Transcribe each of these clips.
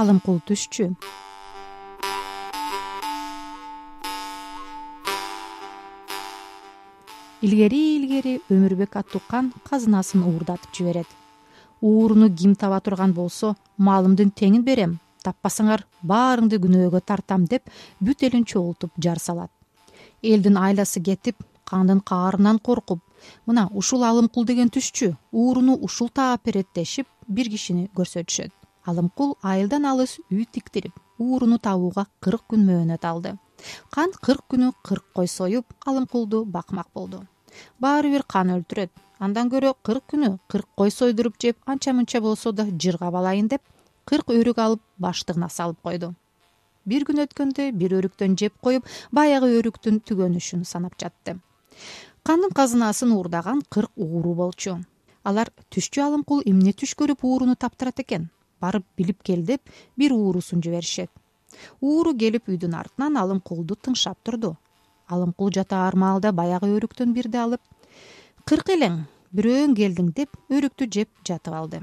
алымкул түшчү. Илгери илгери өмүрбек аттуу кан казынасын уурдатып жиберет. Ууруну ким таба турган болсо малымдын теңин берем таппасаңар баарыңды күнөөгө тартам деп бүт элин чогултуп жар салат. Элдин айласы кетип кандын каарынан коркуп мына ушул алымкул деген түшчү ууруну ушул таап берет дешип бир кишини көрсөтүшөт алымкул айылдан алыс үй тиктирип ууруну табууга кырк күн мөөнөт алды. Кан кырк күнү кырк кой союп алымкулду бакмак болду. Баары бир кан өлтүрөт андан көрө кырк күнү кырк кой сойдуруп жеп анча мынча болсо да жыргап алайын деп кырк өрүк алып баштыгына салып койду. Бир күн өткөндө бир өрүктөн жеп коюп баягы өрүктүн түгөнүшүн санап жатты. Кандын казынасын уурдаган кырк ууру болчу. Алар түшчү алымкул эмне түш көрүп ууруну таптырат экен барып билип кел деп бир уурусун жиберишет. Ууру келип үйдүн артынан алымкулду тыңшап турду. Алымкул жатаар маалда баягы өрүктөн бирди алып кырк элең бирөөң келдиң деп өрүктү жеп жатып алды.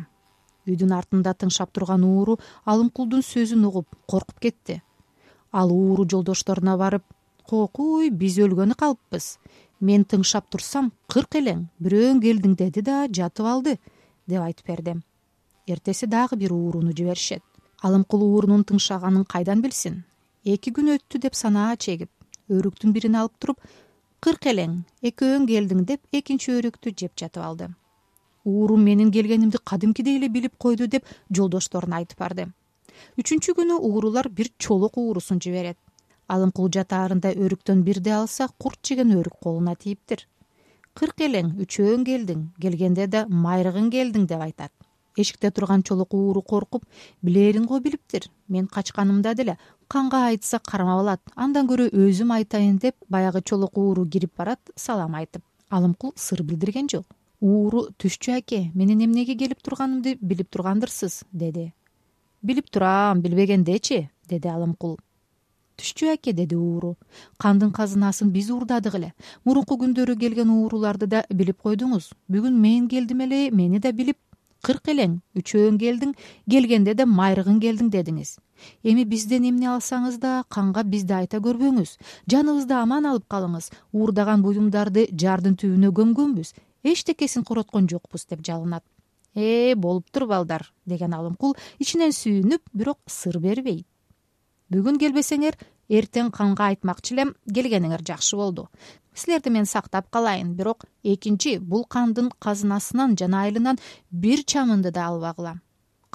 Үйдүн артында тыңшап турган ууру алымкулдун сөзүн угуп коркуп кетти. Ал ууру жолдошторуна барып кокуй биз өлгөнү калыппыз. Мен тыңшап турсам кырк элең бирөөң келдиң деди да жатып алды деп айтып берди эртеси дагы бир ууруну жиберишет. Алымкул уурунун тыңшаганын кайдан билсин? Эки күн өттү деп санаа чегип өрүктүн бирин алып туруп кырк элең экөөң келдиң деп экинчи өрүктү жеп жатып алды. Ууру менин келгенимди кадимкидей эле билип койду деп жолдошторуна айтып барды. Үчүнчү күнү уурулар бир чолок уурусун жиберет. Алымкул жатаарында өрүктөн бирди алса курт жеген өрүк колуна тийиптир. Кырк элең үчөөң келдиң келгенде да майрыгың келдиң деп айтат эшикте турган чолок ууру коркуп билерин го билиптир мен качканымда деле канга айтса кармап алат. Андан көрө өзүм айтайын деп баягы чолок ууру кирип барат салам айтып. Алымкул сыр билдирген жок. Ууру түшчү аке менин эмнеге келип турганымды билип тургандырсыз деди. Билип турам билбегендечи деди алымкул түшчү аке деди ууру. Кандын казынасын биз уурдадык эле. Мурунку күндөрү келген ууруларды да билип койдуңуз. Бүгүн мен келдим эле мени да билип кырк элең үчөөң келдиң келгенде да майрыгың келдиң дедиңиз. Эми бизден эмне алсаңыз да канга бизди айта көрбөңүз. Жаныбызды аман алып калыңыз. Уурдаган буюмдарды жардын түбүнө көмгөнбүз. Эчтекесин короткон жокпуз деп жалынат. Ээ болуптур балдар деген алымкул ичинен сүйүнүп бирок сыр бербейт бүгүн келбесеңер эртең канга айтмакчы элем келгениңер жакшы болду. Силерди мен сактап калайын бирок экинчи бул кандын казынасынан жана айылынан бир чамынды да албагыла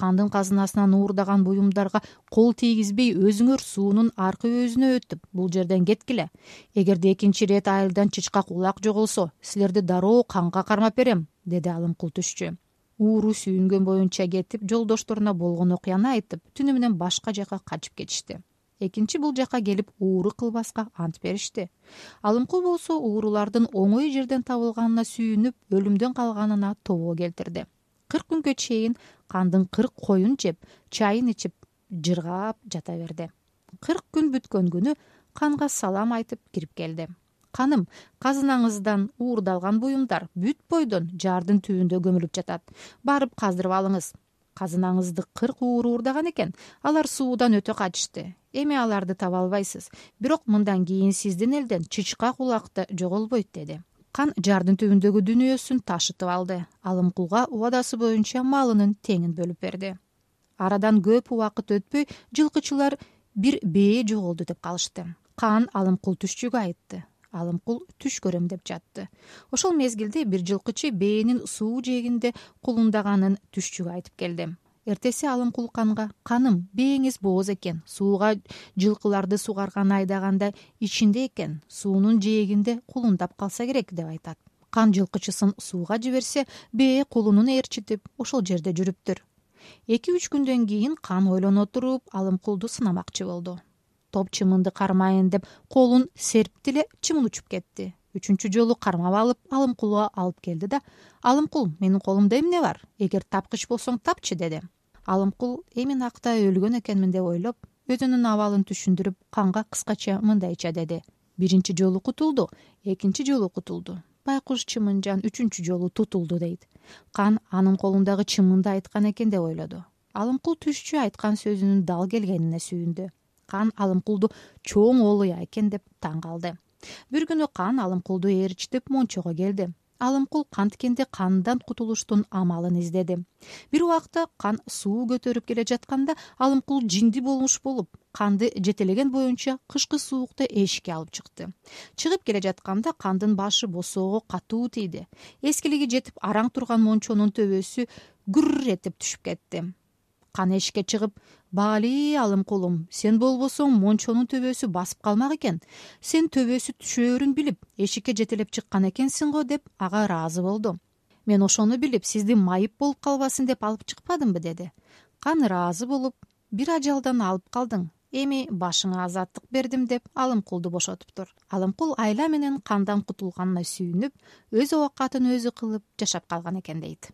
кандын казынасынан уурдаган буюмдарга кол тийгизбей өзүңөр суунун аркы өзүнө өтүп бул жерден кеткиле. Эгерде экинчи ирет айылдан чычкак улак жоголсо силерди дароо канга кармап берем деди алымкул түшчү ууру сүйүнгөн боюнча кетип жолдошторуна болгон окуяны айтып түнү менен башка жака качып кетишти экинчи бул жака келип ууру кылбаска ант беришти. Алымкул болсо уурулардын оңой жерден табылганына сүйүнүп өлүмдөн калганына тобоо келтирди. Кырк күнгө чейин кандын кырк коюн жеп чайын ичип жыргап жата берди. Кырк күн бүткөн күнү канга салам айтып кирип келди. Каным казынаңыздан уурдалган буюмдар бүт бойдон жардын түбүндө көмүлүп жатат. Барып каздырып алыңыз казынаңызды кырк ууру уурдаган экен. Алар суудан өтө качышты эми аларды таба албайсыз. Бирок мындан кийин сиздин элден чычкак улак да жоголбойт деди. Кан жардын түбүндөгү дүнүйөсүн ташытып алды. Алымкулга убадасы боюнча малынын теңин бөлүп берди. Арадан көп убакыт өтпөй жылкычылар бир бээ жоголду деп калышты. Кан алымкул түшчүгө айтты алымкул түш көрөм деп жатты. Ошол мезгилде бир жылкычы бээнин суу жээгинде кулундаганын түшчүгө айтып келди. Эртеси алымкул канга каным бээңиз бооз экен сууга жылкыларды сугарганы айдаганда ичинде экен суунун жээгинде кулундап калса керек деп айтат. Кан жылкычысын сууга жиберсе бээ кулунун ээрчитип ошол жерде жүрүптүр эки үч күндөн кийин кан ойлоно туруп алымкулду сынамакчы болду топ чымынды кармайын деп колун серпти эле чымын учуп кетти. Үчүнчү жолу кармап алып алымкулга алып келди да алымкул менин колумда эмне бар? Эгер тапкыч болсоң тапчы деди. Алымкул эми накта өлгөн экенмин деп ойлоп өзүнүн абалын түшүндүрүп канга кыскача мындайча деди. Биринчи жолу кутулду экинчи жолу кутулду. Байкуш чымынжан үчүнчү жолу тутулду дейт. Кан анын колундагы чымынды айткан экен деп ойлоду. Алымкул түшчү айткан сөзүнүн дал келгенине сүйүндү кан алымкулду чоң оолуя экен деп таң калды. Бир күнү кан алымкулду ээрчитип мончого келди. Алымкул канткенде кандан кутулуштун амалын издеди. Бир убакта кан суу көтөрүп келе жатканда алымкул жинди болмуш болуп канды жетелеген боюнча кышкы суукта эшикке алып чыкты. Чыгып келе жатканда кандын башы босоого катуу тийди. Эскилиги жетип араң турган мончонун төбөсү гүрр этип түшүп кетти кан эшикке чыгып баали алымкулум сен болбосоң мончонун төбөсү басып калмак экен. Сен төбөсү түшөөрүн билип эшикке жетелеп чыккан экенсиң го деп ага ыраазы болду. Мен ошону билип сизди майып болуп калбасын деп алып чыкпадымбы? деди. Кан ыраазы болуп бир ажалдан алып калдың. Эми башыңа азаттык бердим деп алымкулду бошотуптур алымкул айла менен кандан кутулганына сүйүнүп өз оокатын өзү кылып жашап калган экен дейт